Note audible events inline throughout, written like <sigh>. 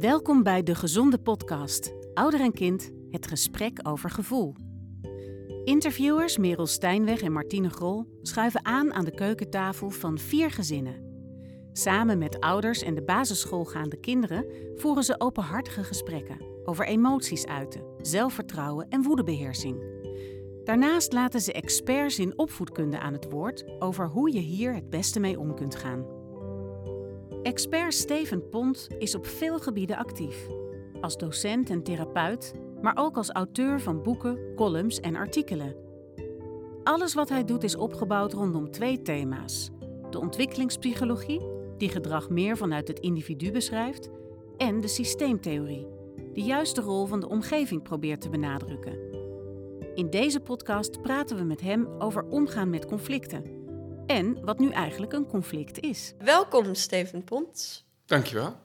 Welkom bij De Gezonde Podcast. Ouder en kind, het gesprek over gevoel. Interviewers Merel Stijnweg en Martine Grol schuiven aan aan de keukentafel van vier gezinnen. Samen met ouders en de basisschoolgaande kinderen voeren ze openhartige gesprekken over emoties uiten, zelfvertrouwen en woedebeheersing. Daarnaast laten ze experts in opvoedkunde aan het woord over hoe je hier het beste mee om kunt gaan. Expert Steven Pont is op veel gebieden actief. Als docent en therapeut, maar ook als auteur van boeken, columns en artikelen. Alles wat hij doet is opgebouwd rondom twee thema's: de ontwikkelingspsychologie, die gedrag meer vanuit het individu beschrijft, en de systeemtheorie, die juist de rol van de omgeving probeert te benadrukken. In deze podcast praten we met hem over omgaan met conflicten en wat nu eigenlijk een conflict is. Welkom, Steven Pont. Dankjewel.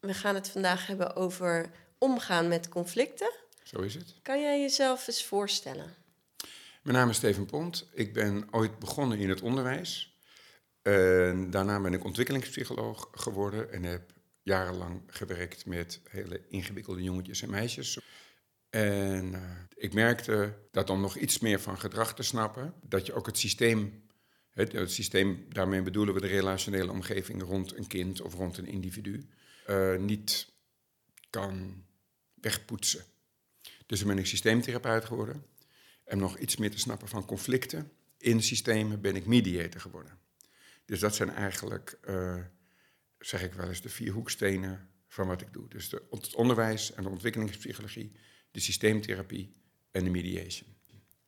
We gaan het vandaag hebben over omgaan met conflicten. Zo is het. Kan jij jezelf eens voorstellen? Mijn naam is Steven Pont. Ik ben ooit begonnen in het onderwijs. En daarna ben ik ontwikkelingspsycholoog geworden en heb jarenlang gewerkt met hele ingewikkelde jongetjes en meisjes. En uh, ik merkte dat om nog iets meer van gedrag te snappen, dat je ook het systeem het, systeem, daarmee bedoelen we de relationele omgeving rond een kind of rond een individu, uh, niet kan wegpoetsen. Dus dan ben ik systeemtherapeut geworden. En nog iets meer te snappen van conflicten in systemen ben ik mediator geworden. Dus dat zijn eigenlijk, uh, zeg ik wel eens, de vier hoekstenen van wat ik doe. Dus het onderwijs en de ontwikkelingspsychologie, de systeemtherapie en de mediation.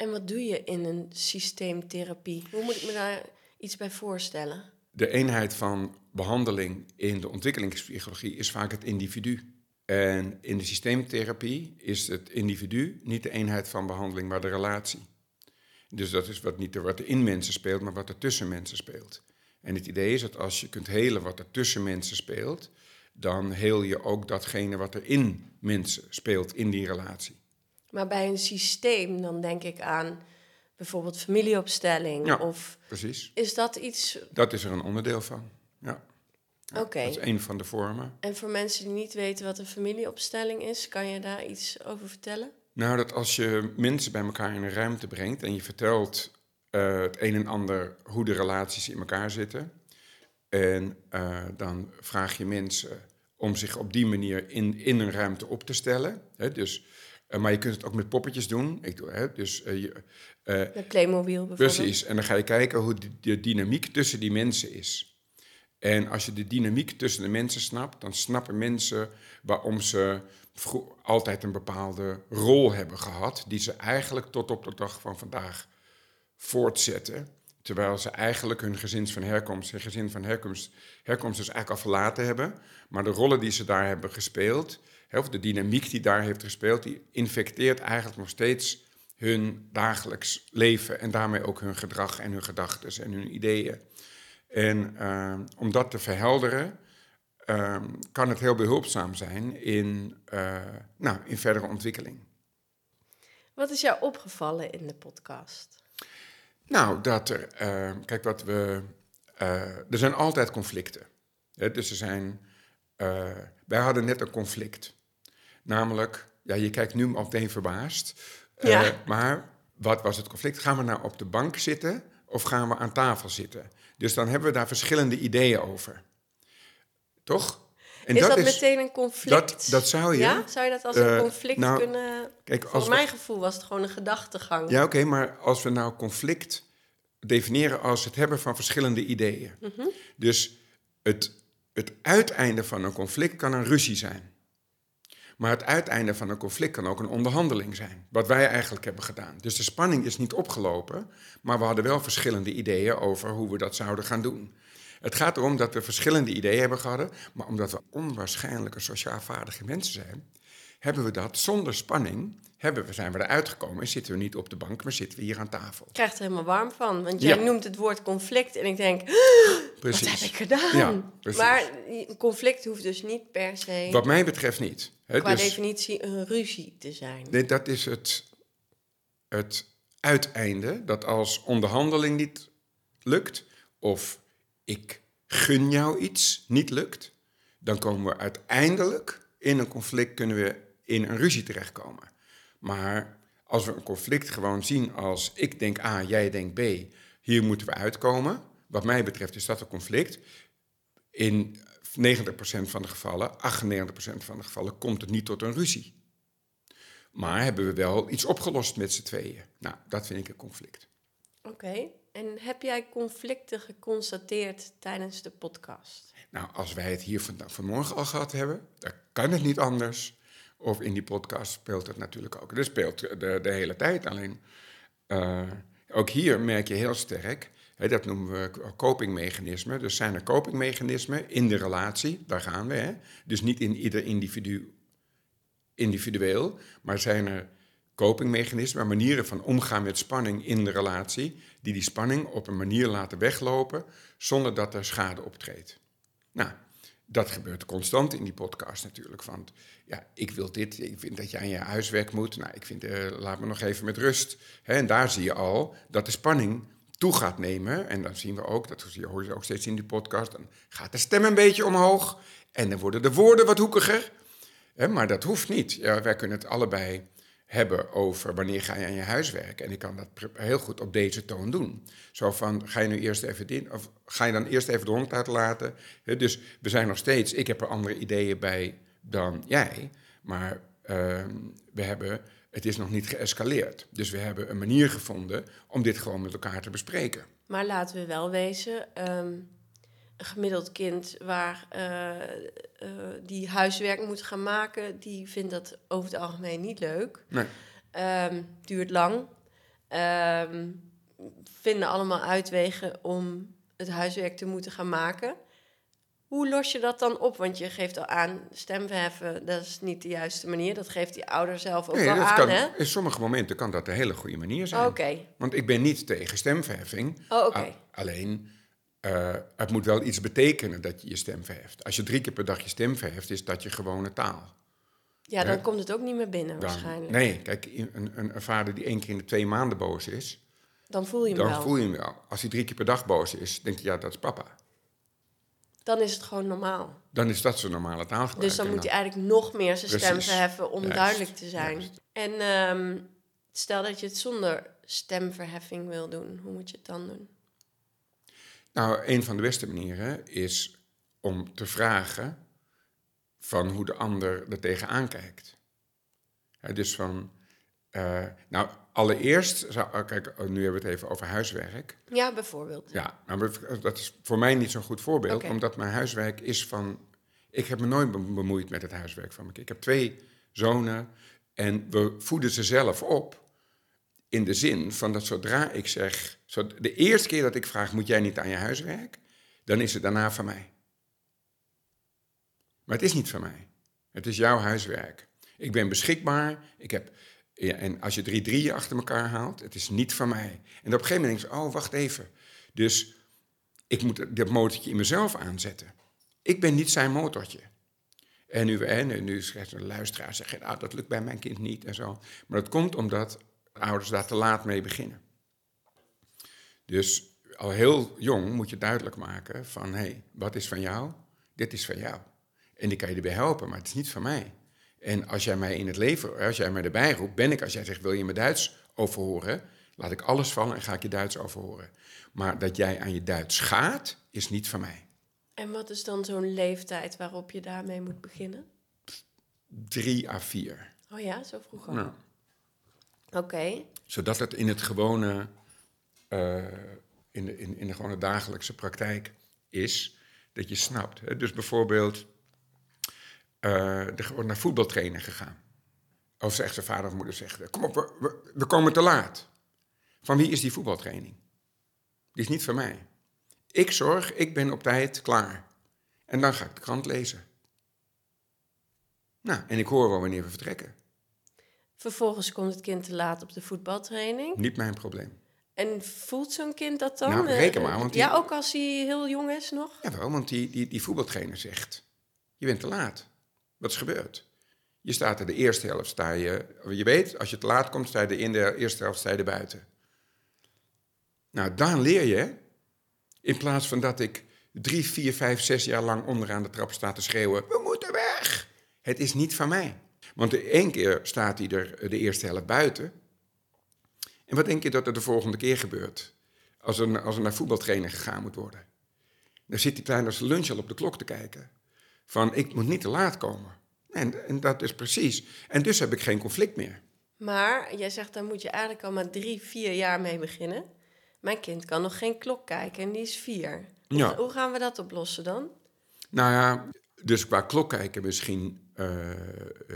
En wat doe je in een systeemtherapie? Hoe moet ik me daar iets bij voorstellen? De eenheid van behandeling in de ontwikkelingspsychologie is vaak het individu. En in de systeemtherapie is het individu niet de eenheid van behandeling, maar de relatie. Dus dat is wat niet wat er in mensen speelt, maar wat er tussen mensen speelt. En het idee is dat als je kunt helen wat er tussen mensen speelt, dan heel je ook datgene wat er in mensen speelt in die relatie. Maar bij een systeem, dan denk ik aan bijvoorbeeld familieopstelling. Ja, of precies. Is dat iets. Dat is er een onderdeel van. Ja. ja Oké. Dat is een van de vormen. En voor mensen die niet weten wat een familieopstelling is, kan je daar iets over vertellen? Nou, dat als je mensen bij elkaar in een ruimte brengt en je vertelt uh, het een en ander hoe de relaties in elkaar zitten. En uh, dan vraag je mensen om zich op die manier in, in een ruimte op te stellen. Hè, dus uh, maar je kunt het ook met poppetjes doen. Ik doe, hè, dus, uh, je, uh, met Playmobil bijvoorbeeld. Precies. En dan ga je kijken hoe de, de, dynamiek tussen die mensen is. En als je de dynamiek tussen de mensen snapt, dan snappen mensen waarom ze altijd een bepaalde rol hebben gehad, die ze eigenlijk tot op de dag van vandaag voortzetten. Terwijl ze eigenlijk hun gezin van herkomst, hun gezin van herkomst, herkomst dus eigenlijk al verlaten hebben. Maar de rollen die ze daar hebben gespeeld, of de dynamiek die daar heeft gespeeld, die infecteert eigenlijk nog steeds hun dagelijks leven en daarmee ook hun gedrag en hun gedachten en hun ideeën. En uh, om dat te verhelderen, uh, kan het heel behulpzaam zijn in, uh, nou, in verdere ontwikkeling. Wat is jou opgevallen in de podcast? Nou, dat er, kijk wat we, er zijn altijd conflicten. Hè? Dus er zijn, wij hadden net een conflict. Namelijk, ja, je kijkt nu meteen verbaasd. Ja. Uh, maar wat was het conflict? Gaan we nou op de bank zitten of gaan we aan tafel zitten? Dus dan hebben we daar verschillende ideeën over. Toch? En is dat, dat is, meteen een conflict? Dat, dat zou je. Ja? Zou je dat als een uh, conflict nou, kunnen... Kijk, Volgens mijn gevoel was het gewoon een gedachtegang. Ja, oké, okay, maar als we nou conflict definiëren als het hebben van verschillende ideeën. Mm -hmm. Dus het, het uiteinde van een conflict kan een ruzie zijn. Maar het uiteinde van een conflict kan ook een onderhandeling zijn. Wat wij eigenlijk hebben gedaan. Dus de spanning is niet opgelopen, maar we hadden wel verschillende ideeën over hoe we dat zouden gaan doen. Het gaat erom dat we verschillende ideeën hebben gehad, maar omdat we onwaarschijnlijke sociaal vaardige mensen zijn, hebben we dat zonder spanning, hebben we, zijn we eruit gekomen en zitten we niet op de bank, maar zitten we hier aan tafel. Ik krijg er helemaal warm van, want jij Ja. noemt het woord conflict en ik denk, Precies. wat heb ik gedaan? Ja, maar een conflict hoeft dus niet per se, Wat mij betreft niet. Hè, qua dus- definitie, een ruzie te zijn. Nee, dat is het, het uiteinde. Dat als onderhandeling niet lukt, of ik gun jou iets niet lukt, dan komen we uiteindelijk in een conflict, kunnen we in een ruzie terechtkomen. Maar als we een conflict gewoon zien als ik denk A, jij denkt B, hier moeten we uitkomen. Wat mij betreft is dat een conflict. In 90% van de gevallen, 98% van de gevallen, komt het niet tot een ruzie. Maar hebben we wel iets opgelost met z'n tweeën. Nou, dat vind ik een conflict. Oké, en heb jij conflicten geconstateerd tijdens de podcast? Nou, als wij het hier vanmorgen al gehad hebben, dan kan het niet anders. Of in die podcast speelt het natuurlijk ook. Dat speelt de, de hele tijd. Alleen, uh, ook hier merk je heel sterk, hè, dat noemen we copingmechanismen. Dus zijn er copingmechanismen in de relatie, daar gaan we. Hè? Dus niet in ieder individu individueel, maar zijn er copingmechanismen, manieren van omgaan met spanning in de relatie, die die spanning op een manier laten weglopen zonder dat er schade optreedt. Nou, dat gebeurt constant in die podcast natuurlijk. Van, ja, ik wil dit, ik vind dat je aan je huiswerk moet. Nou, ik vind, uh, laat me nog even met rust. en daar zie je al dat de spanning toe gaat nemen. En dan zien we ook, dat hoor je ook steeds in die podcast, dan gaat de stem een beetje omhoog. En dan worden de woorden wat hoekiger. maar dat hoeft niet. Ja, wij kunnen het allebei hebben over wanneer ga je aan je huiswerk. En ik kan dat heel goed op deze toon doen. Zo van, ga je nu eerst even in, of ga je dan eerst even de hond uitlaten? dus we zijn nog steeds, ik heb er andere ideeën bij dan jij, maar ehm, we hebben, het is nog niet geëscaleerd. Dus we hebben een manier gevonden om dit gewoon met elkaar te bespreken. Maar laten we wel wezen, ehm, gemiddeld kind waar uh, uh, die huiswerk moet gaan maken, die vindt dat over het algemeen niet leuk. Nee. Um, duurt lang. Um, vinden allemaal uitwegen om het huiswerk te moeten gaan maken. Hoe los je dat dan op? Want je geeft al aan, stemverheffen, dat is niet de juiste manier. Dat geeft die ouder zelf ook nee, wel aan, kan, hè? In sommige momenten kan dat een hele goede manier zijn. Oké. Want ik ben niet tegen stemverheffing. Oh, oké. Alleen, uh, het moet wel iets betekenen dat je je stem verheft. Als je drie keer per dag je stem verheft, is dat je gewone taal. Ja, dan Hè? komt het ook niet meer binnen Dan- waarschijnlijk. nee, kijk, een, een, een vader die één keer in de twee maanden boos is, Dan voel je hem dan wel. voel je hem wel. Als hij drie keer per dag boos is, denk je, ja, dat is papa. Dan is het gewoon normaal. Dan is dat zijn normale taalgebruik. Dus dan moet hij eigenlijk nog meer zijn stem Precies. verheffen om Juist, duidelijk te zijn. juist. En ehm, stel dat je het zonder stemverheffing wil doen, hoe moet je het dan doen? Nou, een van de beste manieren is om te vragen van hoe de ander er tegenaan kijkt. Hè, dus van, eh, nou, allereerst, zou, oh, kijk, oh, nu hebben we het even over huiswerk. Ja, bijvoorbeeld. Ja, maar dat is voor mij niet zo'n goed voorbeeld, omdat mijn huiswerk is van. Ik heb me nooit be- bemoeid met het huiswerk van mijn kind. Ik heb twee zonen en we voeden ze zelf op. In de zin van dat zodra ik zeg. Zo- De eerste keer dat ik vraag: moet jij niet aan je huiswerk? Dan is het daarna van mij. Maar het is niet van mij. Het is jouw huiswerk. Ik ben beschikbaar. Ik heb, ja, en als je drie drieën achter elkaar haalt, het is niet van mij. En op een gegeven moment denk ik, oh, wacht even. Dus ik moet dat motortje in mezelf aanzetten. Ik ben niet zijn motortje. En nu, en nu schrijft een luisteraar zeggen, ah, dat lukt bij mijn kind niet en zo. Maar dat komt omdat ouders daar te laat mee beginnen. Dus al heel jong moet je duidelijk maken van, hé, hey, wat is van jou? Dit is van jou. En ik kan je erbij helpen, maar het is niet van mij. En als jij mij in het leven, als jij mij erbij roept, ben ik, als jij zegt, wil je me Duits overhoren? Laat ik alles vallen en ga ik je Duits overhoren. Maar dat jij aan je Duits gaat, is niet van mij. En wat is dan zo'n leeftijd waarop je daarmee moet beginnen? Drie à vier. Oh ja, zo vroeg al. Nou, Oké. zodat het in het gewone, eh, in, de, in, in de gewone dagelijkse praktijk is, dat je snapt. Hè? Dus bijvoorbeeld, eh, er wordt naar voetbaltrainen gegaan. Of zegt zijn vader of moeder zegt, kom op, we, we, we komen te laat. Van wie is die voetbaltraining? Die is niet van mij. Ik zorg, ik ben op tijd klaar. En dan ga ik de krant lezen. Nou, en ik hoor wel wanneer we vertrekken. Vervolgens komt het kind te laat op de voetbaltraining. Niet mijn probleem. En voelt zo'n kind dat dan? Nou, Eh, reken maar, want die- Ja, ook als hij heel jong is nog? Jawel, want die, die, die voetbaltrainer zegt, je bent te laat. Wat is gebeurd? Je staat er de eerste helft, sta je, je weet, als je te laat komt, sta je in de eerste helft sta je er buiten. Nou, dan leer je, in plaats van dat ik drie, vier, vijf, zes jaar lang onderaan de trap staat te schreeuwen: We moeten weg! Het is niet van mij. Want één keer staat hij er de eerste helft buiten. En wat denk je dat er de volgende keer gebeurt? Als er, als er naar voetbaltrainer gegaan moet worden. Dan zit die kleine als lunch al op de klok te kijken. Van, ik moet niet te laat komen. En, en dat is precies. En dus heb ik geen conflict meer. Maar jij zegt, daar moet je eigenlijk al maar drie, vier jaar mee beginnen. Mijn kind kan nog geen klok kijken en die is vier. Ja. hoe gaan we dat oplossen dan? Nou ja, dus qua klok kijken misschien eh, eh,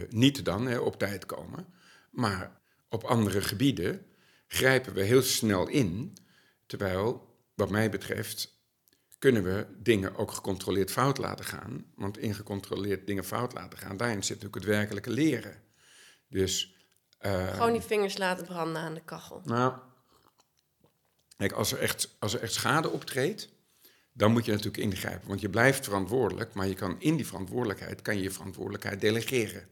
niet dan hè, op tijd komen. Maar op andere gebieden grijpen we heel snel in. Terwijl, wat mij betreft, kunnen we dingen ook gecontroleerd fout laten gaan. Want in gecontroleerd dingen fout laten gaan, daarin zit natuurlijk het werkelijke leren. Dus, eh, Gewoon die vingers laten branden aan de kachel. nou, kijk, als er, echt, als er echt schade optreedt, dan moet je natuurlijk ingrijpen. Want je blijft verantwoordelijk, maar je kan in die verantwoordelijkheid, kan je je verantwoordelijkheid delegeren.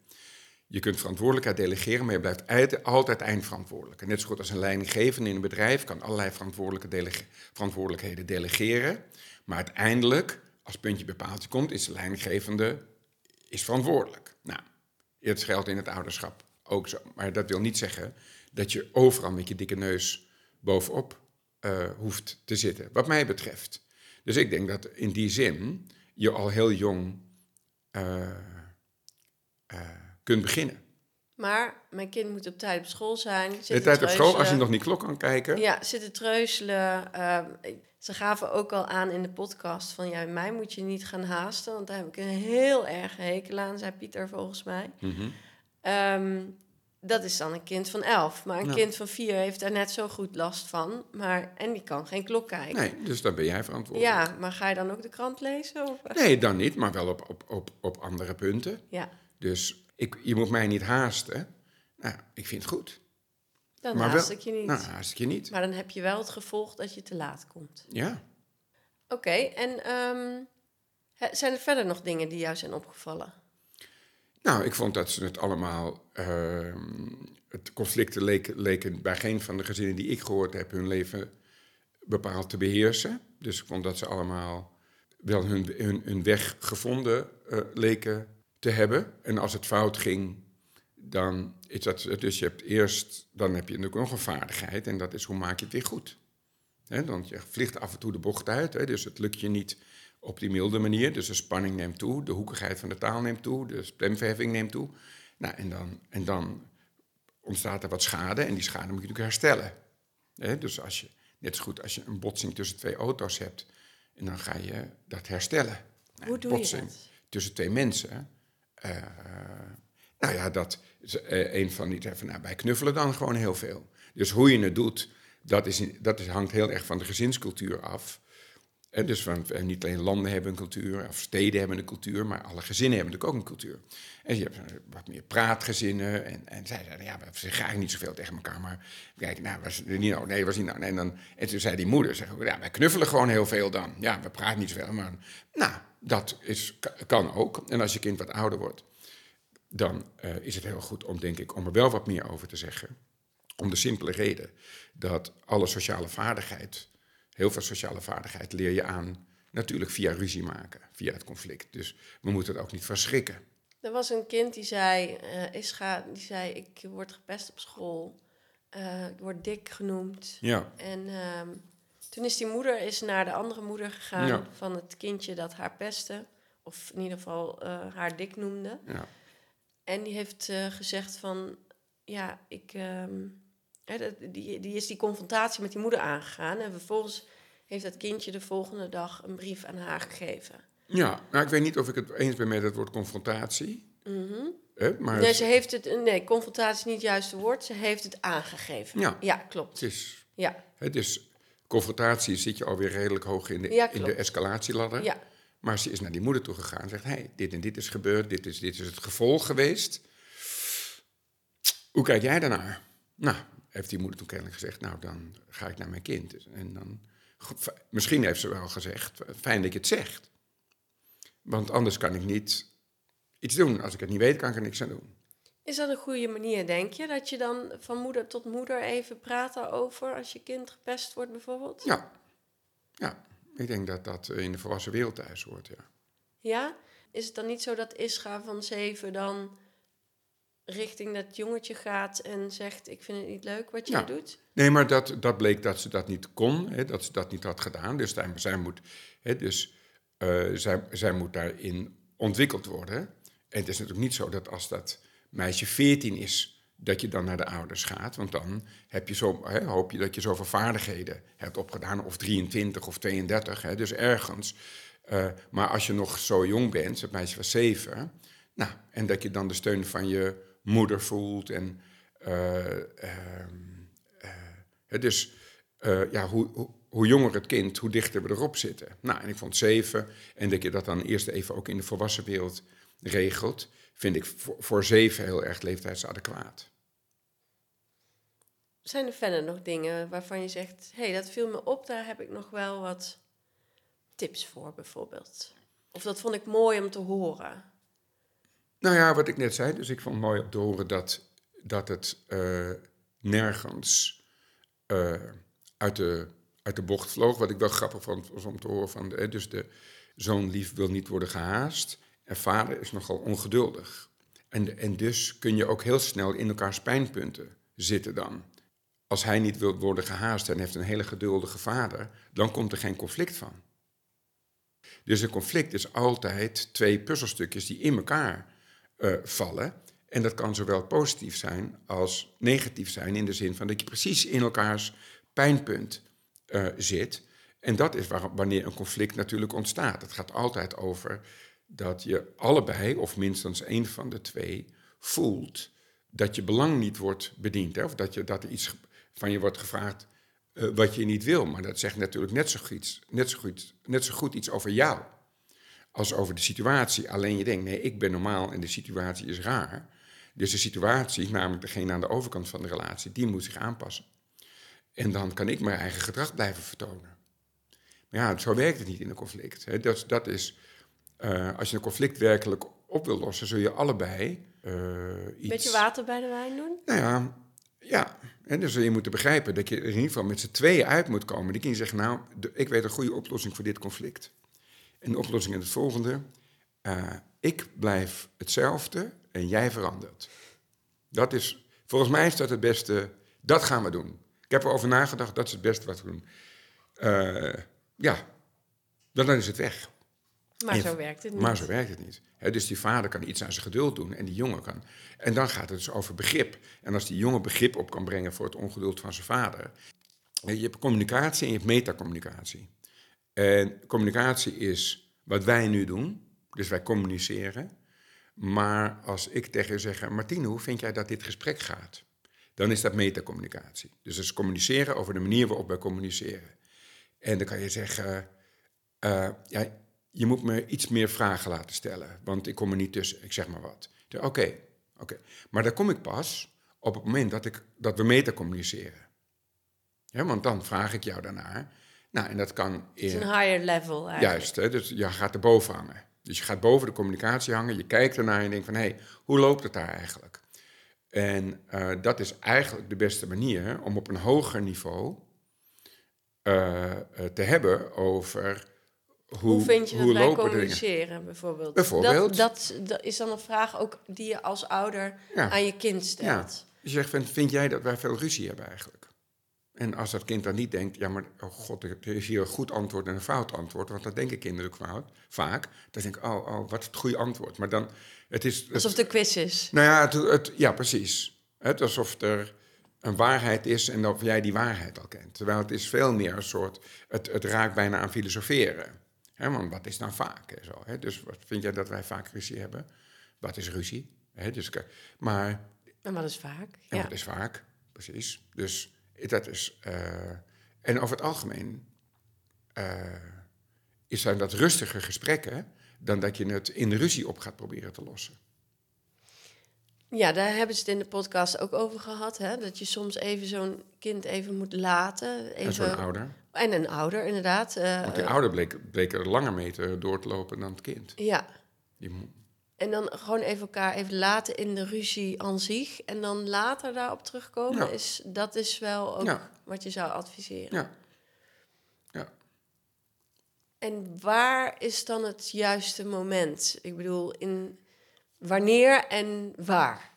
Je kunt verantwoordelijkheid delegeren, maar je blijft altijd eindverantwoordelijk. En net zo goed als een leidinggevende in een bedrijf kan allerlei verantwoordelijkheden delegeren. Maar uiteindelijk, als puntje bij paaltje komt, is de leidinggevende is verantwoordelijk. Nou, het geldt in het ouderschap ook zo. Maar dat wil niet zeggen dat je overal met je dikke neus bovenop eh, hoeft te zitten, wat mij betreft. Dus ik denk dat in die zin je al heel jong eh, eh, kunt beginnen. Maar mijn kind moet op tijd op school zijn. De zitten tijd op school, als je nog niet klok kan kijken. Ja, zitten treuzelen. Ehm, ze gaven ook al aan in de podcast van... ja, mij moet je niet gaan haasten... want daar heb ik een heel erg hekel aan, zei Pieter volgens mij. Mhm. Ehm, dat is dan een kind van elf. Maar een kind van vier heeft daar net zo goed last van. Maar, en die kan geen klok kijken. Nee, dus dan ben jij verantwoordelijk. Ja, maar ga je dan ook de krant lezen? Of? Nee, dan niet, maar wel op, op, op, op andere punten. Ja, Dus ik, je moet mij niet haasten. Nou, ik vind het goed. dan maar haast wel, ik je niet. Nou, haast ik je niet. Maar dan heb je wel het gevolg dat je te laat komt. Ja. Oké, en ehm, zijn er verder nog dingen die jou zijn opgevallen? Nou, ik vond dat ze het allemaal. ehm, het conflicten leken, leken bij geen van de gezinnen die ik gehoord heb hun leven bepaald te beheersen. Dus ik vond dat ze allemaal wel hun, hun, hun weg gevonden eh, leken te hebben. En als het fout ging, dan is dat. Dus je hebt eerst. Dan heb je natuurlijk nog een vaardigheid en dat is hoe maak je het weer goed. Hè, want je vliegt af en toe de bocht uit, hè, dus het lukt je niet op die milde manier. Dus de spanning neemt toe, de hoekigheid van de taal neemt toe, de stemverheffing neemt toe. Nou, en dan, en dan ontstaat er wat schade en die schade moet je natuurlijk herstellen. Dus als je, net zo goed als je een botsing tussen twee auto's hebt, en dan ga je dat herstellen. Nou, je botsing dat? tussen twee mensen. Eh, nou ja, dat is eh, een van die zei nou, wij knuffelen dan gewoon heel veel. Dus hoe je het doet, dat, is, dat is, hangt heel erg van de gezinscultuur af. En dus van, eh, niet alleen landen hebben een cultuur, of steden hebben een cultuur, maar alle gezinnen hebben natuurlijk ook een cultuur. En je hebt wat meer praatgezinnen. En, en zij zeiden, ja, we zeggen eigenlijk niet zoveel tegen elkaar. Maar kijk, nou, was nou? Nee, was nou? Nee, en, dan, en toen zei die moeder, zeg, ja, wij knuffelen gewoon heel veel dan. Ja, we praten niet zoveel, maar nou, dat is, kan ook. En als je kind wat ouder wordt, dan eh, is het heel goed om, denk ik, om er wel wat meer over te zeggen. Om de simpele reden dat alle sociale vaardigheid, heel veel sociale vaardigheid leer je aan, natuurlijk via ruzie maken, via het conflict. Dus we moeten het ook niet verschrikken. Er was een kind die zei, Ischa, die zei, ik word gepest op school. Eh, ik word dik genoemd. Ja, En ehm, toen is die moeder is naar de andere moeder gegaan Ja. van het kindje dat haar pestte. Of in ieder geval eh, haar dik noemde. ja. En die heeft gezegd van, ja, ik... ehm, die, die is die confrontatie met die moeder aangegaan. En vervolgens heeft dat kindje de volgende dag een brief aan haar gegeven. ja. Nou, ik weet niet of ik het eens ben met het woord confrontatie. Hè, maar Nee, ze heeft het... Nee, confrontatie is niet het juiste woord. Ze heeft het aangegeven. Ja. Ja, klopt. het is, Ja, hè, dus confrontatie zit je alweer redelijk hoog in de, Ja, in de escalatieladder. ja. Maar ze is naar die moeder toe gegaan en zegt: hey, dit en dit is gebeurd, dit is, dit is het gevolg geweest. Hoe kijk jij daarnaar? Nou, heeft die moeder toen kennelijk gezegd: Nou, dan ga ik naar mijn kind. En dan, misschien heeft ze wel gezegd: Fijn dat je het zegt. Want anders kan ik niet iets doen. Als ik het niet weet, kan ik er niks aan doen. Is dat een goede manier, denk je? Dat je dan van moeder tot moeder even praat daarover als je kind gepest wordt bijvoorbeeld? Ja, ja. Ik denk dat dat in de volwassen wereld thuis hoort, ja. Ja? Is het dan niet zo dat Isra van zeven dan richting dat jongetje gaat en zegt: Ik vind het niet leuk wat jij Ja. doet? Nee, maar dat, dat bleek dat ze dat niet kon, hè, dat ze dat niet had gedaan. Dus zij, zij moet, hè, dus, eh, zij, zij moet daarin ontwikkeld worden. En het is natuurlijk niet zo dat als dat meisje 14 is, dat je dan naar de ouders gaat. Want dan heb je zo, hè, hoop je dat je zoveel vaardigheden hebt opgedaan, of 23 of 32, hè, dus ergens. Eh, maar als je nog zo jong bent, het meisje was 7, nou, en dat je dan de steun van je moeder voelt en. dus ja, hoe, hoe, jonger het kind, hoe dichter we erop zitten. Nou, en ik vond zeven, en dat je dat dan eerst even ook in de volwassen wereld regelt, vind ik voor, voor zeven heel erg leeftijdsadequaat. Zijn er verder nog dingen waarvan je zegt: Hé, hey, dat viel me op, daar heb ik nog wel wat tips voor, bijvoorbeeld? Of dat vond ik mooi om te horen. Nou ja, wat ik net zei, dus ik vond het mooi om te horen dat, dat het eh, nergens eh, uit, de, uit de bocht vloog. Wat ik wel grappig vond, was om te horen van, dus de zoon lief wil niet worden gehaast en vader is nogal ongeduldig. En, en dus kun je ook heel snel in elkaars pijnpunten zitten dan. Als hij niet wil worden gehaast en heeft een hele geduldige vader, dan komt er geen conflict van. Dus een conflict is altijd twee puzzelstukjes die in elkaar eh, vallen. En dat kan zowel positief zijn als negatief zijn, in de zin van dat je precies in elkaars pijnpunt eh, zit. En dat is wanneer een conflict natuurlijk ontstaat. Het gaat altijd over dat je allebei, of minstens één van de twee, voelt dat je belang niet wordt bediend. Hè? Of dat, je, dat er iets van je wordt gevraagd eh, wat je niet wil. Maar dat zegt natuurlijk net zo, goed, net, zo goed, net zo goed iets over jou als over de situatie. Alleen je denkt, nee, ik ben normaal en de situatie is raar. Dus de situatie, namelijk degene aan de overkant van de relatie, die moet zich aanpassen. En dan kan ik mijn eigen gedrag blijven vertonen. Maar ja, zo werkt het niet in een conflict. Hè. Dat, dat is, uh, als je een conflict werkelijk op wil lossen, zul je allebei uh, iets... Beetje water bij de wijn doen? Nou ja, ja. En dan zul je moeten begrijpen dat je er in ieder geval met z'n tweeën uit moet komen. Die kun je zeggen, nou, ik weet een goede oplossing voor dit conflict. En de oplossing is het volgende. Uh, ik blijf hetzelfde en jij verandert. Dat is, volgens mij is dat het beste. Dat gaan we doen. Ik heb erover nagedacht, dat is het beste wat we doen. Uh, ja, dan is het weg. Maar en, zo werkt het niet. Maar zo werkt het niet. He, dus die vader kan iets aan zijn geduld doen en die jongen kan. En dan gaat het dus over begrip. En als die jongen begrip op kan brengen voor het ongeduld van zijn vader. Je hebt communicatie en je hebt metacommunicatie. En communicatie is wat wij nu doen. Dus wij communiceren. Maar als ik tegen je zeg, Martine, hoe vind jij dat dit gesprek gaat? Dan is dat metacommunicatie. Dus dat is communiceren over de manier waarop wij communiceren. En dan kan je zeggen, uh, ja, je moet me iets meer vragen laten stellen, want ik kom er niet tussen, ik zeg maar wat. Oké, oké. Maar daar kom ik pas op het moment dat, ik, dat we metacommuniceren. Ja, want dan vraag ik jou daarnaar. Nou, en dat kan... Het is een higher level eigenlijk. Juist, hè, dus je gaat erboven hangen. Dus je gaat boven de communicatie hangen, je kijkt ernaar en je denkt van... hé, hey, hoe loopt het daar eigenlijk? En uh, dat is eigenlijk de beste manier om op een hoger niveau uh, uh, te hebben over... Hoe, hoe vind je hoe dat wij communiceren, bijvoorbeeld? Bijvoorbeeld. Dat, dat, dat, is dan een vraag ook die je als ouder Ja. aan je kind stelt. Ja. Dus je zegt, van, vind jij dat wij veel ruzie hebben eigenlijk? En als dat kind dan niet denkt, ja, maar oh god, er is hier een goed antwoord en een fout antwoord, want dat denken kinderen fout, vaak. Dan denk ik, oh, oh, wat is het goede antwoord? Maar dan, het is... Het, Alsof het een quiz is. Nou ja, het, het, ja, precies. Het, alsof er een waarheid is en of jij die waarheid al kent. Terwijl het is veel meer een soort, het, het raakt bijna aan filosoferen. He, want wat is nou vaak? En zo, he? Dus wat vind jij dat wij vaak ruzie hebben? Wat is ruzie? Dus, maar, En wat is vaak? en ja. wat is vaak? Precies. Dus dat is. Uh, en over het algemeen is zijn dat rustige gesprekken dan dat je het in de ruzie op gaat proberen te lossen. Ja, daar hebben ze het in de podcast ook over gehad. Hè? Dat je soms even zo'n kind even moet laten. Even... En zo'n ouder. En een ouder, inderdaad. Uh, Want die ouder bleek, bleek er langer mee te, door te lopen dan het kind. Ja. Die En dan gewoon even elkaar even laten in de ruzie aan zich. En dan later daarop terugkomen. Ja. Is, dat is wel ook Ja. wat je zou adviseren. Ja. Ja. En waar is dan het juiste moment? Ik bedoel, in wanneer en waar?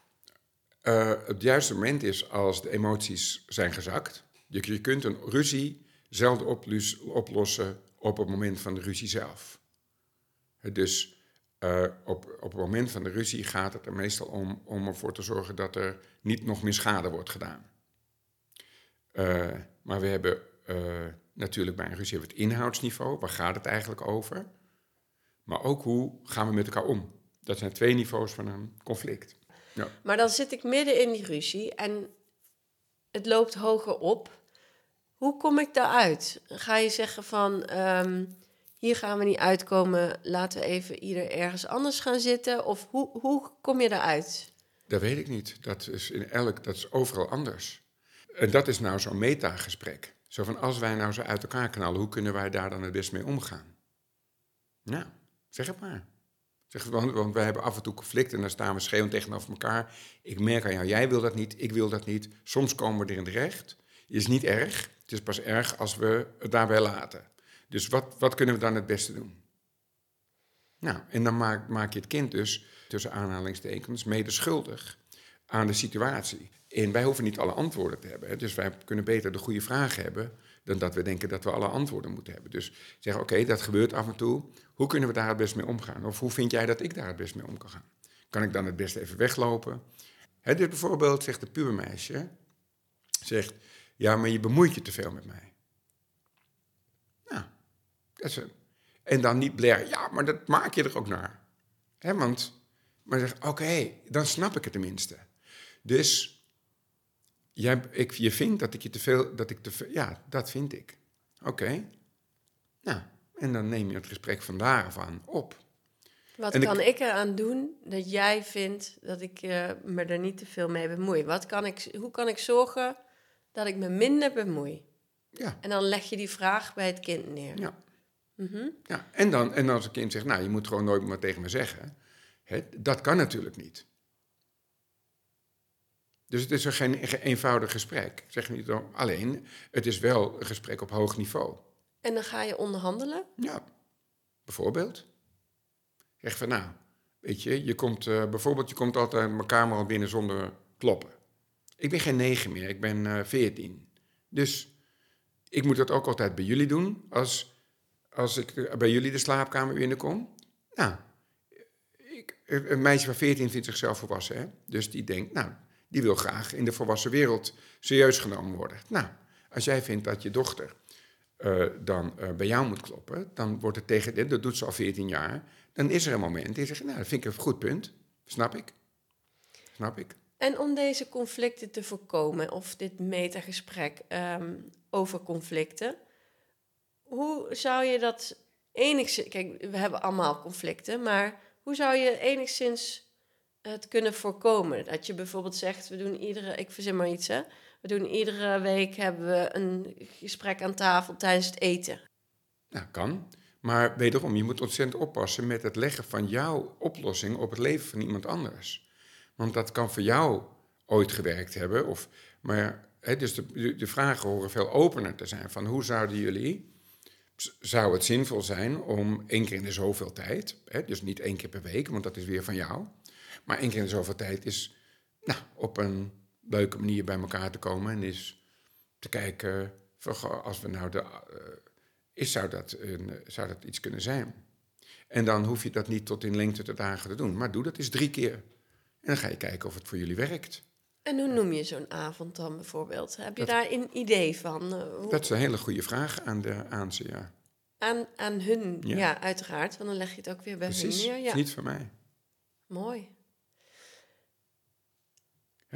Uh, het juiste moment is als de emoties zijn gezakt. Je, je kunt een ruzie zelden oplossen op het moment van de ruzie zelf. Dus uh, op, op het moment van de ruzie gaat het er meestal om, om ervoor te zorgen dat er niet nog meer schade wordt gedaan. Uh, maar we hebben natuurlijk bij een ruzie het inhoudsniveau, waar gaat het eigenlijk over? Maar ook hoe gaan we met elkaar om? Dat zijn twee niveaus van een conflict. Ja. Maar dan zit ik midden in die ruzie en het loopt hoger op. Hoe kom ik daaruit? Ga je zeggen van um, hier gaan we niet uitkomen, laten we even ieder ergens anders gaan zitten? Of hoe, hoe kom je daaruit? Dat weet ik niet. Dat is in elk, dat is overal anders. En dat is nou zo'n metagesprek. Zo van als wij nou zo uit elkaar knallen, hoe kunnen wij daar dan het best mee omgaan? Nou, zeg het maar. Zeg, want, want wij hebben af en toe conflicten en dan staan we schreeuwend tegenover elkaar. Ik merk aan jou, jij wil dat niet, ik wil dat niet. Soms komen we erin terecht. Is niet erg. Het is pas erg als we het daarbij laten. Dus wat, wat kunnen we dan het beste doen? Nou, en dan maak, maak je het kind dus, tussen aanhalingstekens, mede schuldig aan de situatie. En wij hoeven niet alle antwoorden te hebben. Dus wij kunnen beter de goede vragen hebben dan dat we denken dat we alle antwoorden moeten hebben. Dus zeggen, oké, dat gebeurt af en toe. Hoe kunnen we daar het best mee omgaan? Of hoe vind jij dat ik daar het best mee om kan gaan? Kan ik dan het best even weglopen? Hè, dit bijvoorbeeld zegt de pubermeisje, zegt, ja, maar je bemoeit je te veel met mij. En dan niet blaren, ja, maar dat maak je er ook naar. Hè, want, maar zeg, oké, dan snap ik het tenminste. Dus Jij, ik, je vindt dat ik je te veel, dat ik te veel, ja, dat vind ik. Oké. Nou, en dan neem je het gesprek van daaraf aan op. Wat kan ik, eraan doen dat jij vindt dat ik uh, me er niet te veel mee bemoei? Wat kan ik, hoe kan ik zorgen dat ik me minder bemoei? Ja. En dan leg je die vraag bij het kind neer. Ja. Mm ja. En, dan, en als het kind zegt, nou, je moet gewoon nooit meer tegen me zeggen. Hè, dat kan natuurlijk niet. Dus het is geen eenvoudig gesprek. zeg niet alleen, het is wel een gesprek op hoog niveau. En dan ga je onderhandelen? Ja, bijvoorbeeld. Zeg van nou, weet je, je komt uh, bijvoorbeeld, je komt altijd mijn kamer al binnen zonder kloppen. Ik ben geen negen meer, ik ben uh, veertien. Dus ik moet dat ook altijd bij jullie doen als, als ik bij jullie de slaapkamer binnenkom. Nou, ik, een meisje van veertien vindt zichzelf volwassen, hè? dus die denkt, nou, die wil graag in de volwassen wereld serieus genomen worden. Nou, als jij vindt dat je dochter uh, dan uh, bij jou moet kloppen, dan wordt het tegen dat doet ze al 14 jaar, dan is er een moment die zegt, nou, dat vind ik een goed punt. Snap ik. Snap ik. En om deze conflicten te voorkomen, of dit metagesprek um, over conflicten, hoe zou je dat enigszins... Kijk, we hebben allemaal conflicten, maar hoe zou je enigszins het kunnen voorkomen. Dat je bijvoorbeeld zegt, we doen iedere, ik verzin maar iets hè, we doen iedere week hebben we een gesprek aan tafel tijdens het eten. Nou, kan. Maar wederom, je moet ontzettend oppassen met het leggen van jouw oplossing op het leven van iemand anders. Want dat kan voor jou ooit gewerkt hebben. Of, maar, hè, dus de, de vragen horen veel opener te zijn. Van hoe zouden jullie, zou het zinvol zijn om één keer in de zoveel tijd, hè, dus niet één keer per week, want dat is weer van jou, maar één keer in zoveel tijd is nou, op een leuke manier bij elkaar te komen en is te kijken, als we nou de, uh, is, zou, dat een, zou dat iets kunnen zijn. En dan hoef je dat niet tot in lengte te dagen te doen, maar doe dat eens drie keer. En dan ga je kijken of het voor jullie werkt. En hoe noem je zo'n avond dan bijvoorbeeld? Heb je daar een idee van? Uh, Dat is een hele goede vraag aan, de, aan ze, ja. Aan, aan hun, ja. uiteraard. Want dan leg je het ook weer bij Precies, hun neer. Ja. niet voor mij. Mooi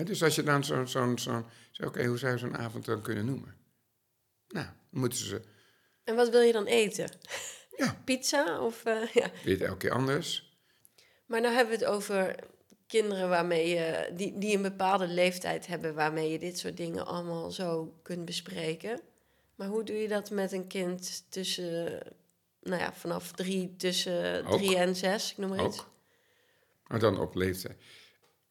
dus als je dan zo'n, zo, zo, zo oké, hoe zou je zo'n avond dan kunnen noemen? Nou, moeten ze... En wat wil je dan eten? Ja. <laughs> Pizza of... Uh, ja. Weer elke keer anders. Maar nou hebben we het over kinderen waarmee je, die, die een bepaalde leeftijd hebben, waarmee je dit soort dingen allemaal zo kunt bespreken. Maar hoe doe je dat met een kind tussen, nou ja, vanaf drie, tussen drie en zes, ik noem maar Ook. iets? Maar dan op leeftijd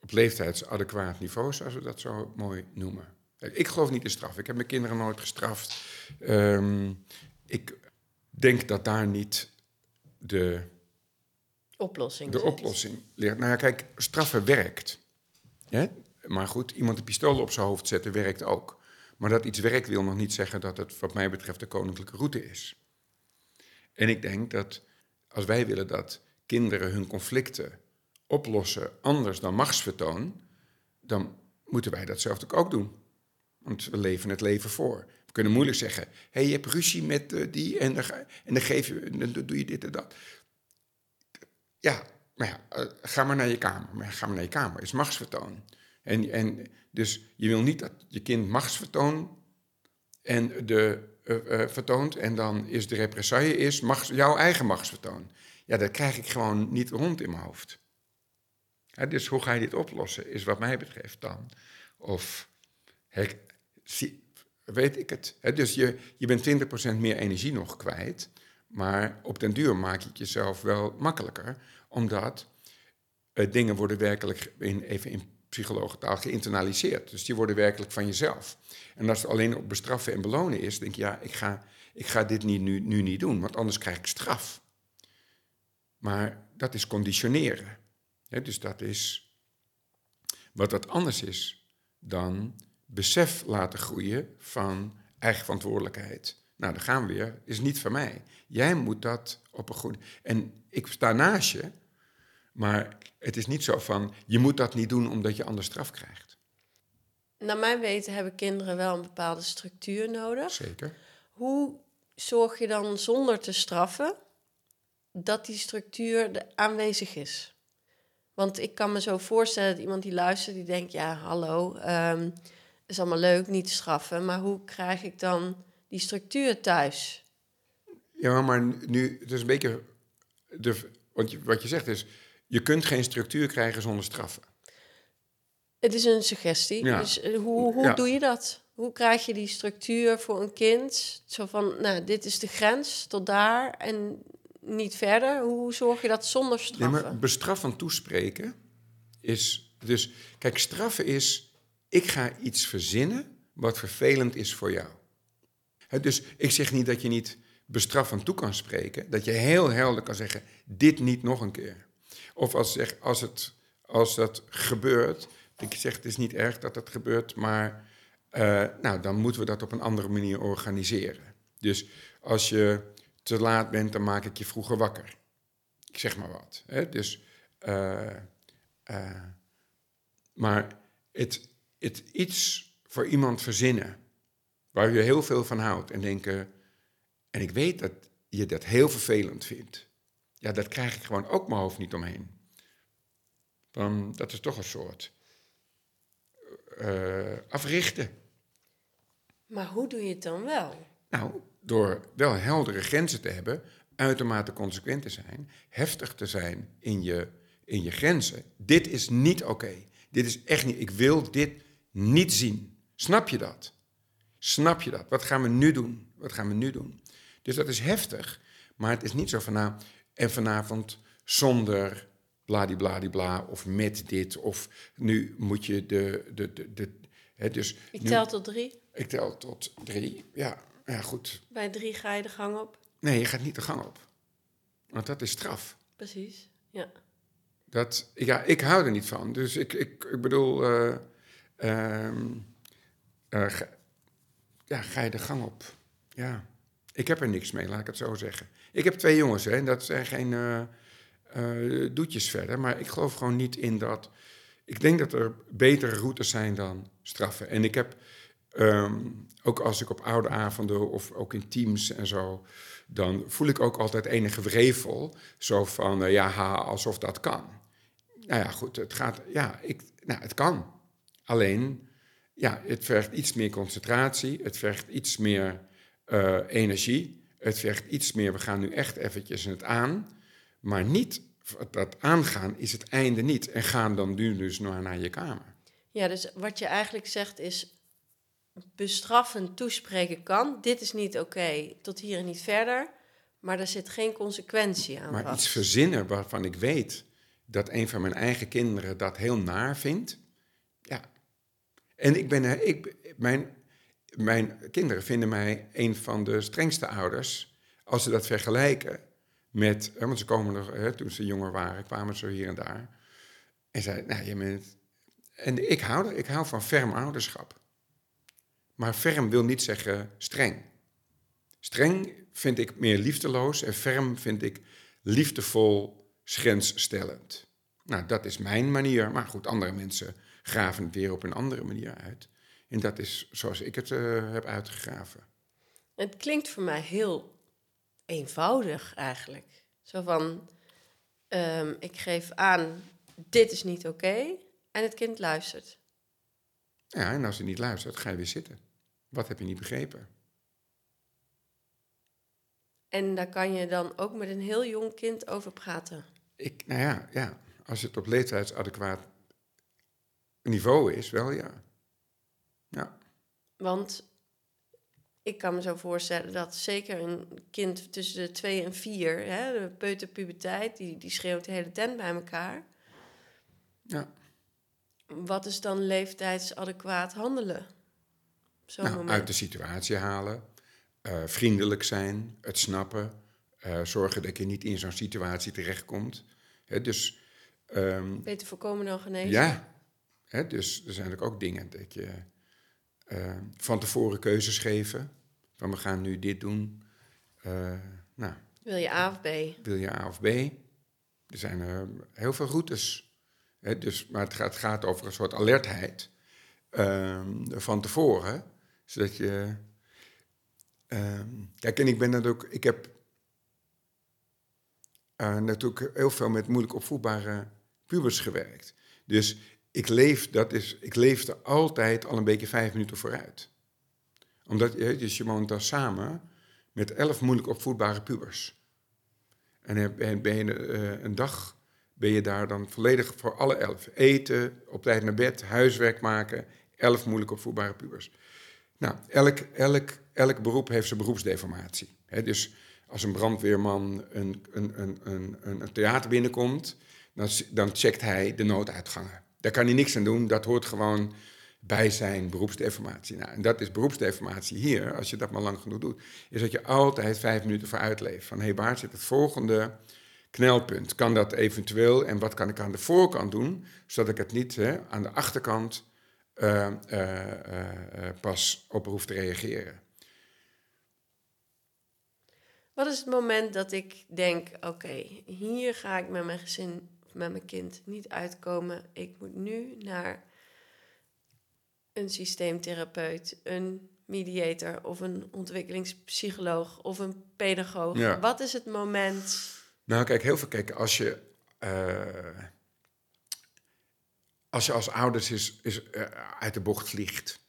op leeftijdsadequaat niveau, zoals we dat zo mooi noemen. Ik geloof niet in straf. Ik heb mijn kinderen nooit gestraft. Um, ik denk dat daar niet de, Oplossing. de zit. oplossing ligt. Nou ja, kijk, straffen werkt. Hè? Maar goed, iemand een pistool op zijn hoofd zetten werkt ook. Maar dat iets werkt wil nog niet zeggen dat het, wat mij betreft, de koninklijke route is. En ik denk dat als wij willen dat kinderen hun conflicten oplossen anders dan machtsvertoon, dan moeten wij datzelfde ook doen. Want we leven het leven voor. We kunnen moeilijk zeggen: hé, hey, je hebt ruzie met eh, die en dan, en dan, geef je, dan doe je dit en dat. Ja, maar ja, eh, ga maar naar je kamer. Ga maar naar je kamer, is machtsvertoon. En, en dus je wil niet dat je kind machtsvertoon en de, eh, eh, vertoont en dan is de represaille is machts, jouw eigen machtsvertoon. Ja, dat krijg ik gewoon niet rond in mijn hoofd. Dus hoe ga je dit oplossen, is wat mij betreft dan. Of weet ik het. Dus je, je bent 20% meer energie nog kwijt, maar op den duur maak je het jezelf wel makkelijker, omdat eh, dingen worden werkelijk, in, even in psychologentaal, geïnternaliseerd. Dus die worden werkelijk van jezelf. En als het alleen op bestraffen en belonen is, denk je, ja, ik ga, ik ga dit niet, nu, nu niet doen, want anders krijg ik straf. Maar dat is conditioneren. Dus dat is wat dat anders is dan besef laten groeien van eigen verantwoordelijkheid. Nou, daar gaan we weer. Is niet van mij. Jij moet dat op een goede. En ik sta naast je, maar het is niet zo van je moet dat niet doen omdat je anders straf krijgt. Naar mijn weten hebben kinderen wel een bepaalde structuur nodig. Zeker. Hoe zorg je dan zonder te straffen dat die structuur aanwezig is? Want ik kan me zo voorstellen dat iemand die luistert, die denkt, ja, hallo, ehm is allemaal leuk, niet te straffen, maar hoe krijg ik dan die structuur thuis? Ja, maar nu, het is een beetje. De, want je, wat je zegt is, je kunt geen structuur krijgen zonder straffen. Het is een suggestie, Ja. dus eh, hoe, hoe Ja. doe je dat? Hoe krijg je die structuur voor een kind? Zo van, nou, dit is de grens tot daar en niet verder. Hoe zorg je dat zonder Nee, straffen? maar bestraffen toespreken is. Dus, kijk, straffen is. Ik ga iets verzinnen wat vervelend is voor jou. Dus ik zeg niet dat je niet bestraffend toe kan spreken. Dat je heel helder kan zeggen: dit niet nog een keer. Of als, zeg, als, het, als dat gebeurt. Ik zeg: het is niet erg dat dat gebeurt, maar. eh, nou, dan moeten we dat op een andere manier organiseren. Dus als je te laat bent, dan maak ik je vroeger wakker. Ik zeg maar wat. Hè? Dus, eh, eh, maar het, het iets voor iemand verzinnen waar je heel veel van houdt en denken, en ik weet dat je dat heel vervelend vindt. Ja, dat krijg ik gewoon ook mijn hoofd niet omheen. Van, dat is toch een soort eh, africhten. Maar hoe doe je het dan wel? Nou, door wel heldere grenzen te hebben, uitermate consequent te zijn, heftig te zijn in je, in je grenzen. Dit is niet oké. Dit is echt niet. Ik wil dit niet zien. Snap je dat? Snap je dat? Wat gaan we nu doen? Wat gaan we nu doen? Dus dat is heftig, maar het is niet zo van nou, en vanavond zonder bladibladibla of met dit of nu moet je de, de, de, de hè, dus Ik nu- tel tot drie. ik tel tot drie. Ja, ja, goed. Bij drie ga je de gang op. Nee, je gaat niet de gang op. Want dat is straf. Precies, ja. Dat, ja, ik hou er niet van. Dus ik, ik, ik bedoel, eh, ehm, eh, ja, ga je de gang op. Ja, ik heb er niks mee, laat ik het zo zeggen. Ik heb twee jongens, hè, en dat zijn geen eh, eh, doetjes verder. Maar ik geloof gewoon niet in dat. Ik denk dat er betere routes zijn dan straffen. En ik heb, ehm, ook als ik op oude avonden of ook in teams en zo, dan voel ik ook altijd enige wrevel. Zo van, eh, ja, alsof dat kan. Nou ja, goed, het gaat, ja, ik, nou, het kan. Alleen, ja, het vergt iets meer concentratie, het vergt iets meer eh, energie, het vergt iets meer, we gaan nu echt eventjes het aan, maar niet, dat aangaan is het einde niet. En gaan dan nu dus naar, naar je kamer. Ja, dus wat je eigenlijk zegt is... bestraffend toespreken kan. Dit is niet oké, tot hier en niet verder. Maar er zit geen consequentie aan Maar vast. iets verzinnen waarvan ik weet dat een van mijn eigen kinderen dat heel naar vindt. En ik ben, ik, mijn, mijn kinderen vinden mij een van de strengste ouders als ze dat vergelijken met, want ze komen nog, hè, toen ze jonger waren, kwamen ze hier en daar. En zei, nou, je bent, en ik hou, ik hou van ferm ouderschap. Maar ferm wil niet zeggen streng. Streng vind ik meer liefdeloos en ferm vind ik liefdevol, grensstellend. Nou, dat is mijn manier. Maar goed, andere mensen graven het weer op een andere manier uit. En dat is zoals ik het eh, heb uitgegraven. Het klinkt voor mij heel eenvoudig eigenlijk. Zo van, ehm, ik geef aan, dit is niet oké. en het kind luistert. Ja, en als je niet luistert, ga je weer zitten. Wat heb je niet begrepen? En daar kan je dan ook met een heel jong kind over praten. Ik, nou ja, ja, als het op leeftijdsadequaat niveau is, wel ja. Ja, Want ik kan me zo voorstellen dat zeker een kind tussen de twee en vier, hè, de peuterpuberteit, die, die schreeuwt de hele tent bij elkaar. ja. Wat is dan leeftijdsadequaat handelen? Nou, uit de situatie halen, eh, vriendelijk zijn, het snappen, eh, zorgen dat je niet in zo'n situatie terechtkomt. Hè, dus ehm, Beter voorkomen dan genezen. ja, hè, dus er zijn ook dingen dat je eh, van tevoren keuzes geven. Van we gaan nu dit doen. Eh, nou, Wil je A of B? wil je A of B? Er zijn eh, heel veel routes. Hè, dus, maar het gaat, het gaat over een soort alertheid ehm, van tevoren. Zodat je. ehm, kijk, en ik ben natuurlijk. Ik heb natuurlijk heel veel met moeilijk opvoedbare pubers gewerkt. Dus ik, leef, dat is, ik leefde altijd al een beetje vijf minuten vooruit. Omdat je, dus je woont dan samen met elf moeilijk opvoedbare pubers. En ben je eh, een dag ben je daar dan volledig voor alle elf. Eten, op tijd naar bed, huiswerk maken, elf moeilijk opvoedbare pubers. Nou, elk, elk, elk beroep heeft zijn beroepsdeformatie. Dus als een brandweerman een, een, een, een, een, theater binnenkomt, dan, dan checkt hij de nooduitgangen. Daar kan hij niks aan doen, dat hoort gewoon bij zijn beroepsdeformatie. Nou, en dat is beroepsdeformatie hier, als je dat maar lang genoeg doet, is dat je altijd vijf minuten vooruit leeft. Van hé, hey, waar zit het volgende knelpunt? Kan dat eventueel en wat kan ik aan de voorkant doen, zodat ik het niet hè, aan de achterkant eh, eh, eh, pas op hoef te reageren? Wat is het moment dat ik denk, oké, hier ga ik met mijn gezin, met mijn kind niet uitkomen. Ik moet nu naar een systeemtherapeut, een mediator of een ontwikkelingspsycholoog of een pedagoog. Ja. Wat is het moment? Nou, kijk, heel veel. Kijk, als je. eh, als je als ouders is, is, eh, uit de bocht vliegt.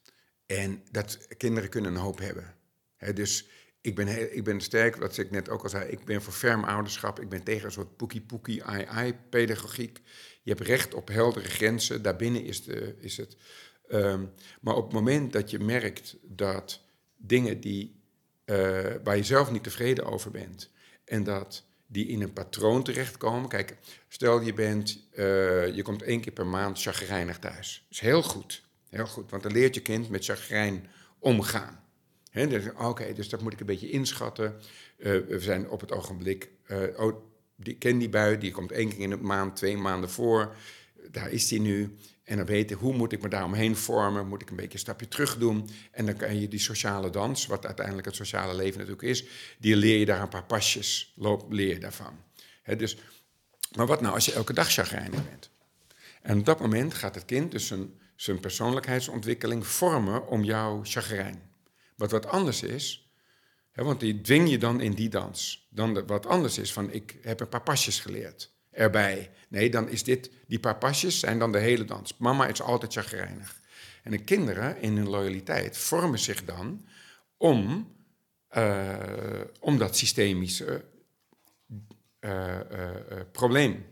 En dat kinderen kunnen een hoop hebben. Hè, dus ik ben, ik ben sterk, wat ik net ook al zei, ik ben voor ferm ouderschap. Ik ben tegen een soort poekie-poekie, ai-ai-pedagogiek. Je hebt recht op heldere grenzen. Daarbinnen is, de, is het. Ehm, maar op het moment dat je merkt dat dingen die, eh, waar je zelf niet tevreden over bent, en dat die in een patroon terechtkomen. Kijk, stel je bent, eh, je komt één keer per maand chagrijnig thuis. Dat is heel goed, heel goed, want dan leert je kind met chagrijn omgaan. Hè, dus, Oké, dus dat moet ik een beetje inschatten. Eh, we zijn op het ogenblik, eh, oh, die, ken die bui, die komt één keer in de maand, twee maanden voor. Daar is die nu. En dan weten, hoe moet ik me daaromheen vormen? Moet ik een beetje een stapje terug doen? En dan kan je die sociale dans, wat uiteindelijk het sociale leven natuurlijk is, die leer je daar een paar pasjes, leer je daarvan. Dus, maar wat nou als je elke dag chagrijnig bent? En op dat moment gaat het kind dus zijn, zijn persoonlijkheidsontwikkeling vormen om jouw chagrijn. Wat wat anders is, hè, want die dwing je dan in die dans. Dan wat anders is van ik heb een paar pasjes geleerd erbij. Nee, dan is dit, die paar pasjes zijn dan de hele dans. Mama is altijd chagrijnig. En de kinderen in hun loyaliteit vormen zich dan om, eh, om dat systemische eh, eh, probleem.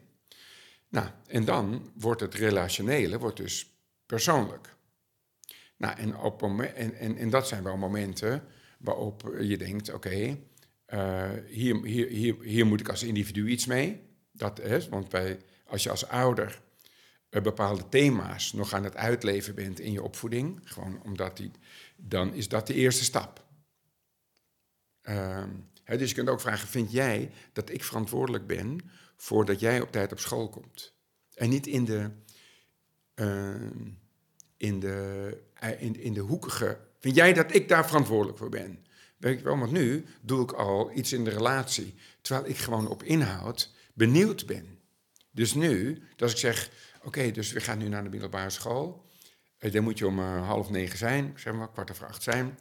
Nou, en dan wordt het relationele wordt dus persoonlijk. Nou, en, op, en, en, en dat zijn wel momenten waarop je denkt, oké, eh, hier, hier, hier, hier moet ik als individu iets mee. Dat is, want bij, als je als ouder eh, bepaalde thema's nog aan het uitleven bent in je opvoeding, gewoon omdat die, dan is dat de eerste stap. Ehm, dus je kunt ook vragen, vind jij dat ik verantwoordelijk ben voor dat jij op tijd op school komt? En niet in de, uh, in de, in, in de hoekige, vind jij dat ik daar verantwoordelijk voor ben? Weet je wel, want nu doe ik al iets in de relatie, terwijl ik gewoon op inhoud benieuwd ben. Dus nu, als ik zeg, oké, dus we gaan nu naar de middelbare school, uh, dan moet je om uh, half negen zijn, zeg maar kwart over acht zijn.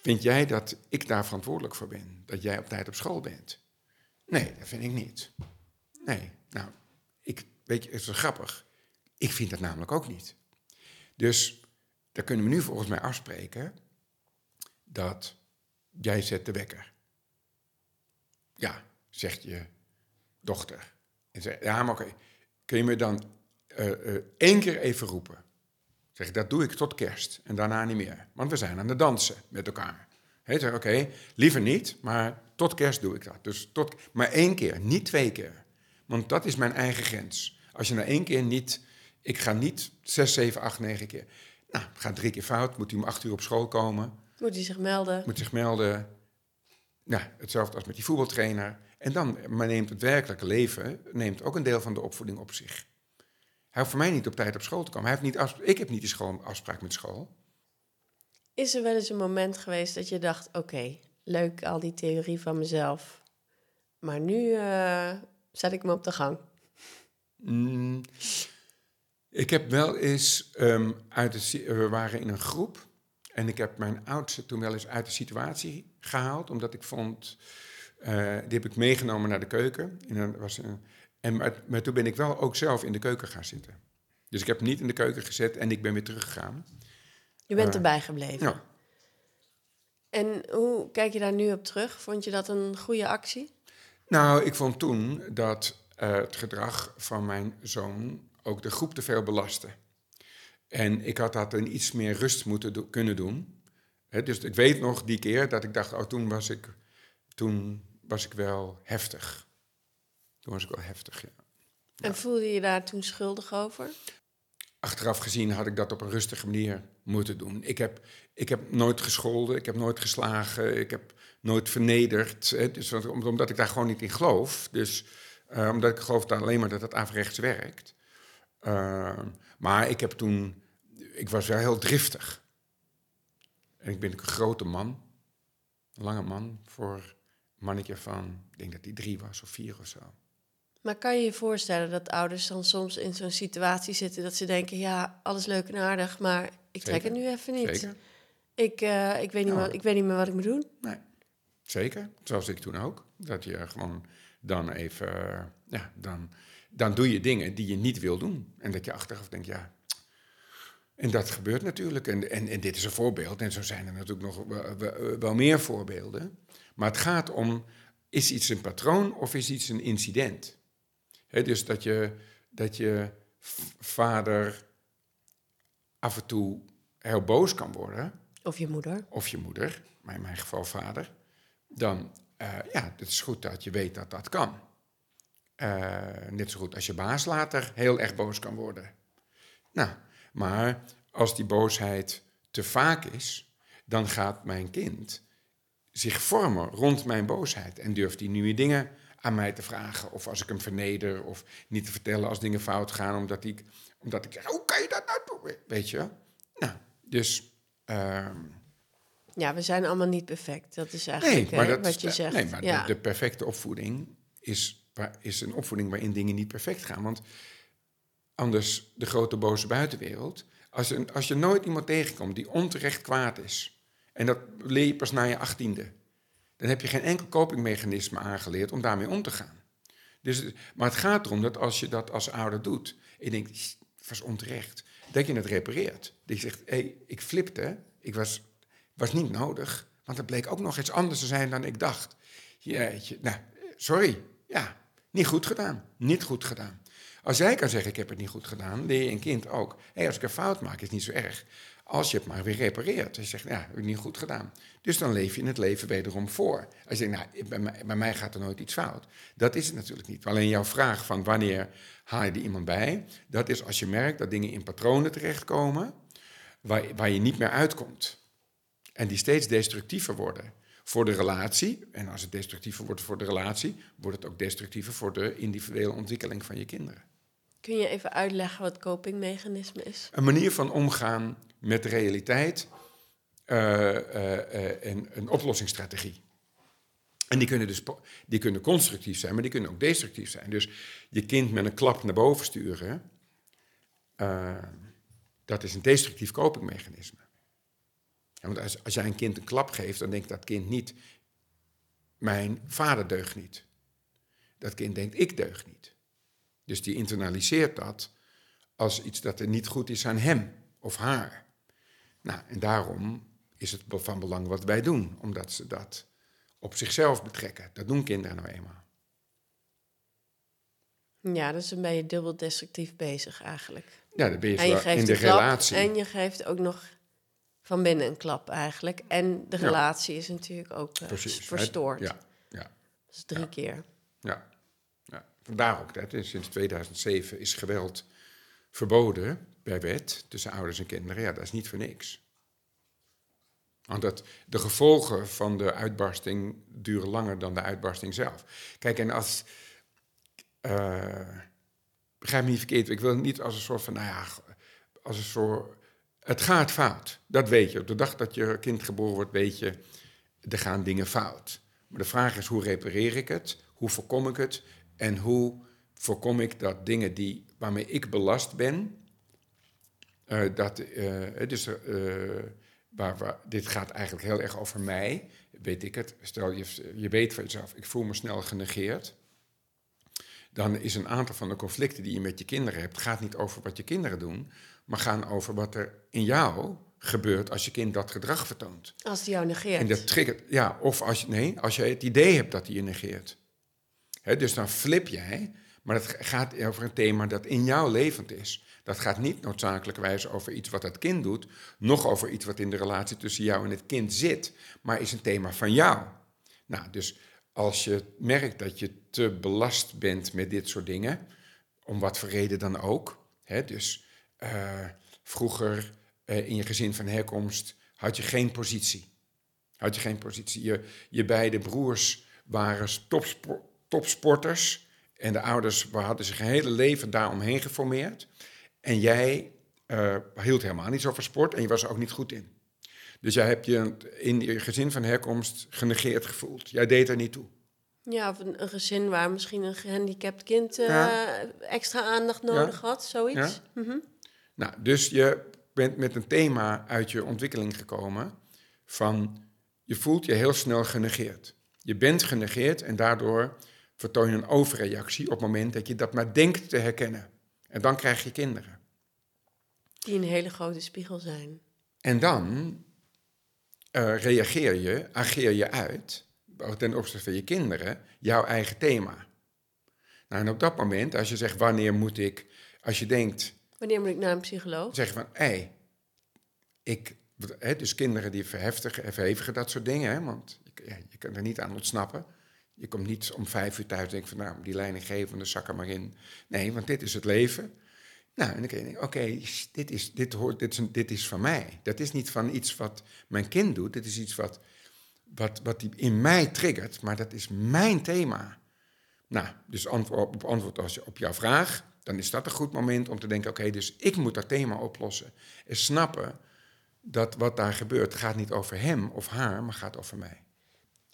Vind jij dat ik daar verantwoordelijk voor ben? Dat jij op tijd op school bent? Nee, dat vind ik niet. Nee, nou, ik, weet je, het is grappig. Ik vind dat namelijk ook niet. Dus daar kunnen we nu volgens mij afspreken dat jij zet de wekker. Ja, zegt je dochter. En zegt, ja, maar oké, kun je me dan uh, één keer even roepen? Zeg, dat doe ik tot kerst en daarna niet meer. Want we zijn aan het dansen met elkaar. Hij zegt, oké, liever niet, maar tot kerst doe ik dat. Dus tot, maar één keer, niet twee keer. Want dat is mijn eigen grens. Als je na één keer niet, ik ga niet zes, zeven, acht, negen keer. Nou, gaat drie keer fout, moet hij om acht uur op school komen. Moet hij zich melden. Moet zich melden. Nou, hetzelfde als met die voetbaltrainer. En dan maar neemt het werkelijke leven neemt ook een deel van de opvoeding op zich. Hij hoeft voor mij niet op tijd op school te komen. Hij heeft niet ik heb niet de school, afspraak met school. Is er wel eens een moment geweest dat je dacht: oké, leuk al die theorie van mezelf, maar nu uh, zet ik me op de gang? Mm, ik heb wel eens um, uit de, we waren in een groep en ik heb mijn oudste toen wel eens uit de situatie gehaald, omdat ik vond, uh, die heb ik meegenomen naar de keuken. En, was een, en maar, maar, toen ben ik wel ook zelf in de keuken gaan zitten. Dus ik heb niet in de keuken gezet en ik ben weer teruggegaan. Je bent uh, erbij gebleven. Ja. En hoe kijk je daar nu op terug? Vond je dat een goede actie? Nou, ik vond toen dat uh, het gedrag van mijn zoon ook de groep te veel belastte. En ik had dat in iets meer rust moeten do kunnen doen. He, dus ik weet nog die keer dat ik dacht, oh, toen was ik, toen was ik wel heftig. Toen was ik wel heftig, ja. En ja. voelde je je daar toen schuldig over? Achteraf gezien had ik dat op een rustige manier moeten doen. Ik heb, ik heb nooit gescholden, ik heb nooit geslagen, ik heb nooit vernederd. Dus, omdat ik daar gewoon niet in geloof. Dus uh, omdat ik geloof alleen maar dat het averechts werkt. Uh, maar ik heb toen, ik was wel heel driftig. En ik ben een grote man, een lange man, voor een mannetje van, ik denk dat hij drie was of vier of zo. Maar kan je je voorstellen dat ouders dan soms in zo'n situatie zitten dat ze denken: ja, alles leuk en aardig, maar ik trek Zeker. het nu even niet. Zeker. Ik, uh, ik, weet niet Ja. wat, ik weet niet meer wat ik moet doen. Nee, zeker. Zoals ik toen ook. Dat je gewoon dan even, ja, dan, dan doe je dingen die je niet wil doen. En dat je achteraf denkt, ja. En dat gebeurt natuurlijk. En, en, en dit is een voorbeeld. En zo zijn er natuurlijk nog wel, meer voorbeelden. Maar het gaat om, is iets een patroon of is iets een incident? He, dus dat je, dat je vader af en toe heel boos kan worden. Of je moeder. Of je moeder, maar in mijn geval vader. Dan, uh, ja, het is goed dat je weet dat dat kan. Uh, net zo goed als je baas later heel erg boos kan worden. Nou, maar als die boosheid te vaak is, dan gaat mijn kind zich vormen rond mijn boosheid. En durft hij nieuwe dingen aan mij te vragen. Of als ik hem verneder. Of niet te vertellen als dingen fout gaan. Omdat ik, omdat ik zeg, hoe kan je dat nou doen? Weet je Nou, dus... Uh, ja, we zijn allemaal niet perfect. Dat is eigenlijk nee, maar hè, dat, wat je zegt. Nee, maar ja. de, de, perfecte opvoeding is, is een opvoeding waarin dingen niet perfect gaan. Want anders de grote boze buitenwereld... Als je, als je nooit iemand tegenkomt die onterecht kwaad is... en dat leer je pas na je achttiende... dan heb je geen enkel copingmechanisme aangeleerd om daarmee om te gaan. Dus, maar het gaat erom dat als je dat als ouder doet... en je denkt, was onterecht... dat je het repareert. Dat je zegt, hé, hey, ik flipte, ik was, was niet nodig... want het bleek ook nog iets anders te zijn dan ik dacht. Jeetje, nou, sorry, ja, niet goed gedaan, niet goed gedaan. Als jij kan zeggen, ik heb het niet goed gedaan, leer je een kind ook. Hey, als ik een fout maak, is het niet zo erg. Als je het maar weer repareert. Als je zegt, ja, heb ik niet goed gedaan. Dus dan leef je het leven wederom voor. Als je denkt, nou, bij mij, bij mij gaat er nooit iets fout. Dat is het natuurlijk niet. Alleen jouw vraag van wanneer haal je er iemand bij... dat is als je merkt dat dingen in patronen terechtkomen... waar, waar je niet meer uitkomt. En die steeds destructiever worden. Voor de relatie. En als het destructiever wordt voor de relatie, wordt het ook destructiever voor de individuele ontwikkeling van je kinderen. Kun je even uitleggen wat copingmechanisme is? Een manier van omgaan met de realiteit uh, uh, en een oplossingsstrategie. En die kunnen dus die kunnen constructief zijn, maar die kunnen ook destructief zijn. Dus je kind met een klap naar boven sturen, dat is een destructief copingmechanisme. Want als, als jij een kind een klap geeft, dan denkt dat kind niet, mijn vader deugt niet. Dat kind denkt, ik deug niet. Dus die internaliseert dat als iets dat er niet goed is aan hem of haar. Nou, en daarom is het van belang wat wij doen, omdat ze dat op zichzelf betrekken. Dat doen kinderen nou eenmaal. Ja, dus dan ben je dubbel destructief bezig eigenlijk. Ja, dan ben je, en je geeft in de relatie. En je geeft ook nog van binnen een klap eigenlijk. En de relatie is natuurlijk ook uh, verstoord. Ja, ja. Dat is drie keer. Ja. ja, vandaar ook dat. Sinds 2007 is geweld verboden bij wet tussen ouders en kinderen. Ja, dat is niet voor niks. Want dat, de gevolgen van de uitbarsting duren langer dan de uitbarsting zelf. Kijk, en als. Uh, begrijp me niet verkeerd, ik wil het niet als een soort van. Nou ja, als een soort. Het gaat fout, dat weet je. Op de dag dat je kind geboren wordt, weet je. Er gaan dingen fout. Maar de vraag is: hoe repareer ik het? Hoe voorkom ik het? En hoe voorkom ik dat dingen die, waarmee ik belast ben. Uh, dat, uh, dus, waar, dit gaat eigenlijk heel erg over mij, weet ik het. Stel je, je weet van jezelf, ik voel me snel genegeerd. Dan is een aantal van de conflicten die je met je kinderen hebt, gaat niet over wat je kinderen doen, maar gaan over wat er in jou gebeurt als je kind dat gedrag vertoont. Als die jou negeert. En dat triggert, ja, of als je, nee, als je het idee hebt dat hij je negeert. dus dan flip jij, maar het gaat over een thema dat in jou levend is. Dat gaat niet noodzakelijkerwijs over iets wat het kind doet, nog over iets wat in de relatie tussen jou en het kind zit, maar is een thema van jou. Nou, dus als je merkt dat je te belast bent met dit soort dingen, om wat voor reden dan ook, hè, dus uh, vroeger uh, in je gezin van herkomst had je geen positie. Had je geen positie. Je, je beide broers waren topspo topsporters en de ouders hadden zich hele leven daaromheen geformeerd. En jij uh, hield helemaal niet zo van sport en je was er ook niet goed in. Dus jij hebt je in je gezin van herkomst genegeerd gevoeld. Jij deed er niet toe. Ja, of een, gezin waar misschien een gehandicapt kind uh, extra aandacht nodig had, zoiets. Ja? Mm -hmm. Nou, dus je bent met een thema uit je ontwikkeling gekomen van je voelt je heel snel genegeerd. Je bent genegeerd en daardoor vertoon je een overreactie op het moment dat je dat maar denkt te herkennen. En dan krijg je kinderen. Die een hele grote spiegel zijn. En dan uh, reageer je, ageer je uit, ten opzichte van je kinderen, jouw eigen thema. Nou, en op dat moment, als je zegt, wanneer moet ik, als je denkt... Wanneer moet ik naar een psycholoog? Zeg je van, hé, ik... Hè, dus kinderen die verheftigen, verhevigen dat soort dingen, hè, want ja, je kan er niet aan ontsnappen. Je komt niet om vijf uur thuis en denkt van, nou, die leidinggevende zak er maar in. Nee, want dit is het leven. Nou, en dan kun je oké, dit, is, dit, hoort, dit, is dit is van mij. Dat is niet van iets wat mijn kind doet. Dit is iets wat, wat, wat die in mij triggert, maar dat is mijn thema. Nou, dus antwoord, op antwoord op jouw vraag, dan is dat een goed moment om te denken, oké, dus ik moet dat thema oplossen. En snappen dat wat daar gebeurt gaat niet over hem of haar, maar gaat over mij.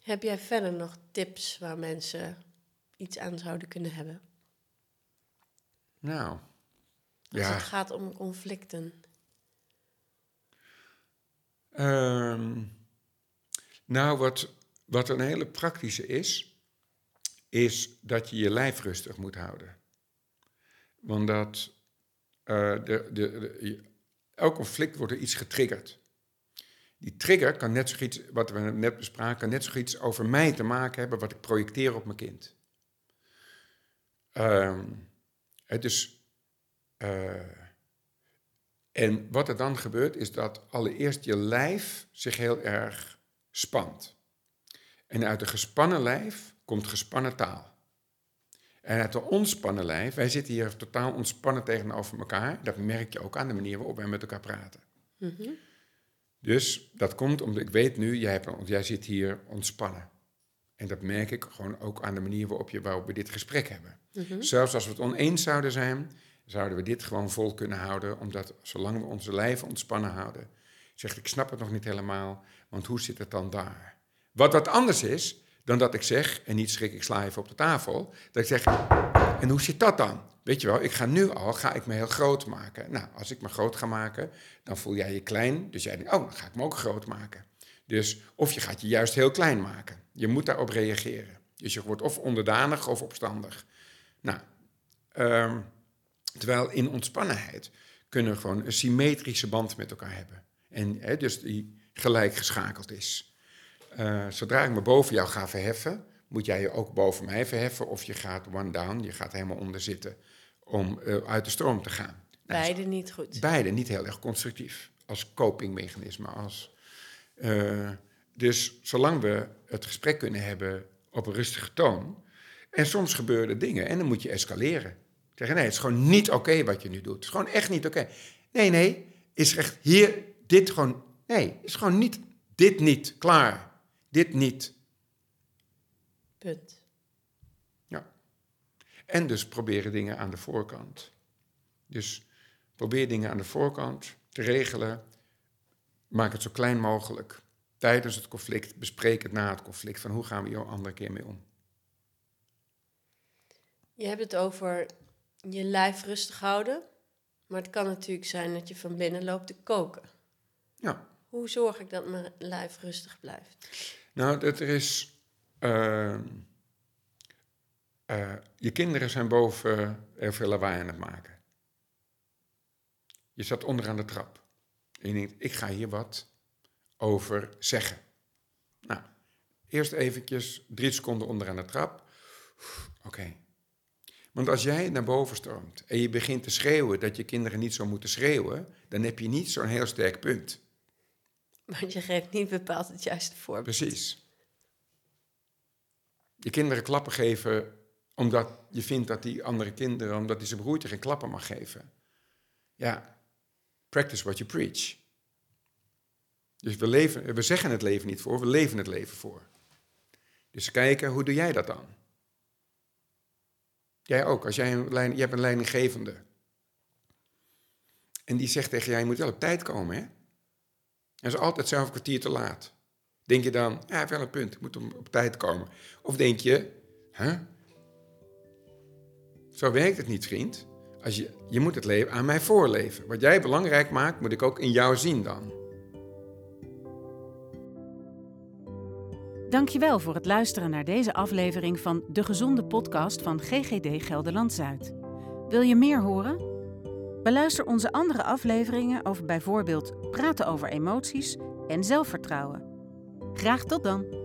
Heb jij verder nog tips waar mensen iets aan zouden kunnen hebben? Nou, als ja. het gaat om conflicten. Um, nou, wat, wat een hele praktische is, is dat je je lijf rustig moet houden. Want dat, uh, de, de, elk conflict wordt er iets getriggerd. Die trigger kan net zoiets, wat we net bespraken, net zoiets over mij te maken hebben wat ik projecteer op mijn kind. Um, het is, uh, en wat er dan gebeurt is dat allereerst je lijf zich heel erg spant. En uit een gespannen lijf komt gespannen taal. En een ontspannen lijf, wij zitten hier totaal ontspannen tegenover elkaar, dat merk je ook aan de manier waarop wij met elkaar praten. Mm Dus dat komt omdat ik weet nu, jij, hebt, jij zit hier ontspannen. En dat merk ik gewoon ook aan de manier waarop, je, waarop we dit gesprek hebben. Mhm. Zelfs als we het oneens zouden zijn, zouden we dit gewoon vol kunnen houden. Omdat zolang we onze lijf ontspannen houden, zegt ik snap het nog niet helemaal, want hoe zit het dan daar? Wat wat anders is dan dat ik zeg, en niet schrik ik sla even op de tafel, dat ik zeg, en hoe zit dat dan? Weet je wel, ik ga nu al, ga ik me heel groot maken. Nou, als ik me groot ga maken, dan voel jij je klein. Dus jij denkt, oh, dan ga ik me ook groot maken. Dus, of je gaat je juist heel klein maken. Je moet daarop reageren. Dus je wordt of onderdanig of opstandig. Nou, ehm, terwijl in ontspannenheid kunnen we gewoon een symmetrische band met elkaar hebben. En dus die gelijk geschakeld is. Uh, zodra ik me boven jou ga verheffen, moet jij je ook boven mij verheffen. Of je gaat one down, je gaat helemaal onder zitten om uh, uit de stroom te gaan. Nou, beide niet goed. Beide niet heel erg constructief. Als copingmechanisme. Als, uh, dus zolang we het gesprek kunnen hebben op een rustige toon. En soms gebeuren dingen en dan moet je escaleren. Zeggen, nee, het is gewoon niet oké okay wat je nu doet. Het is gewoon echt niet oké. Okay. Nee, nee, is echt hier, dit gewoon, nee, is gewoon niet, dit niet, klaar. Dit niet. Punt. Ja. En dus proberen dingen aan de voorkant. Dus probeer dingen aan de voorkant te regelen. Maak het zo klein mogelijk. Tijdens het conflict, bespreek het na het conflict. Van hoe gaan we hier een andere keer mee om? Je hebt het over je lijf rustig houden. Maar het kan natuurlijk zijn dat je van binnen loopt te koken. Ja. Hoe zorg ik dat mijn lijf rustig blijft? Nou, dat er is. Uh, uh, je kinderen zijn boven heel veel lawaai aan het maken. Je zat onderaan de trap. En je denkt, ik ga hier wat over zeggen. Nou, eerst eventjes drie seconden onderaan de trap. Oké. Want als jij naar boven stormt en je begint te schreeuwen dat je kinderen niet zo moeten schreeuwen, dan heb je niet zo'n heel sterk punt. Want je geeft niet bepaald het juiste voorbeeld. Precies. Je kinderen klappen geven omdat je vindt dat die andere kinderen, omdat die zijn broertje geen klappen mag geven. Ja, practice what you preach. Dus we, leven, we zeggen het leven niet voor, we leven het leven voor. Dus kijken, hoe doe jij dat dan? Jij ook, als jij een, lijn, je hebt een leidinggevende. En die zegt tegen jij, je moet wel op tijd komen, hè? En is altijd zelf een kwartier te laat. Denk je dan, ja, wel een punt, ik moet op tijd komen. Of denk je, hè? Zo werkt het niet, vriend. Als je, je moet het leven aan mij voorleven. Wat jij belangrijk maakt, moet ik ook in jou zien dan. Dankjewel voor het luisteren naar deze aflevering van De Gezonde Podcast van GGD Gelderland Zuid. Wil je meer horen? Beluister onze andere afleveringen over bijvoorbeeld praten over emoties en zelfvertrouwen. Graag tot dan!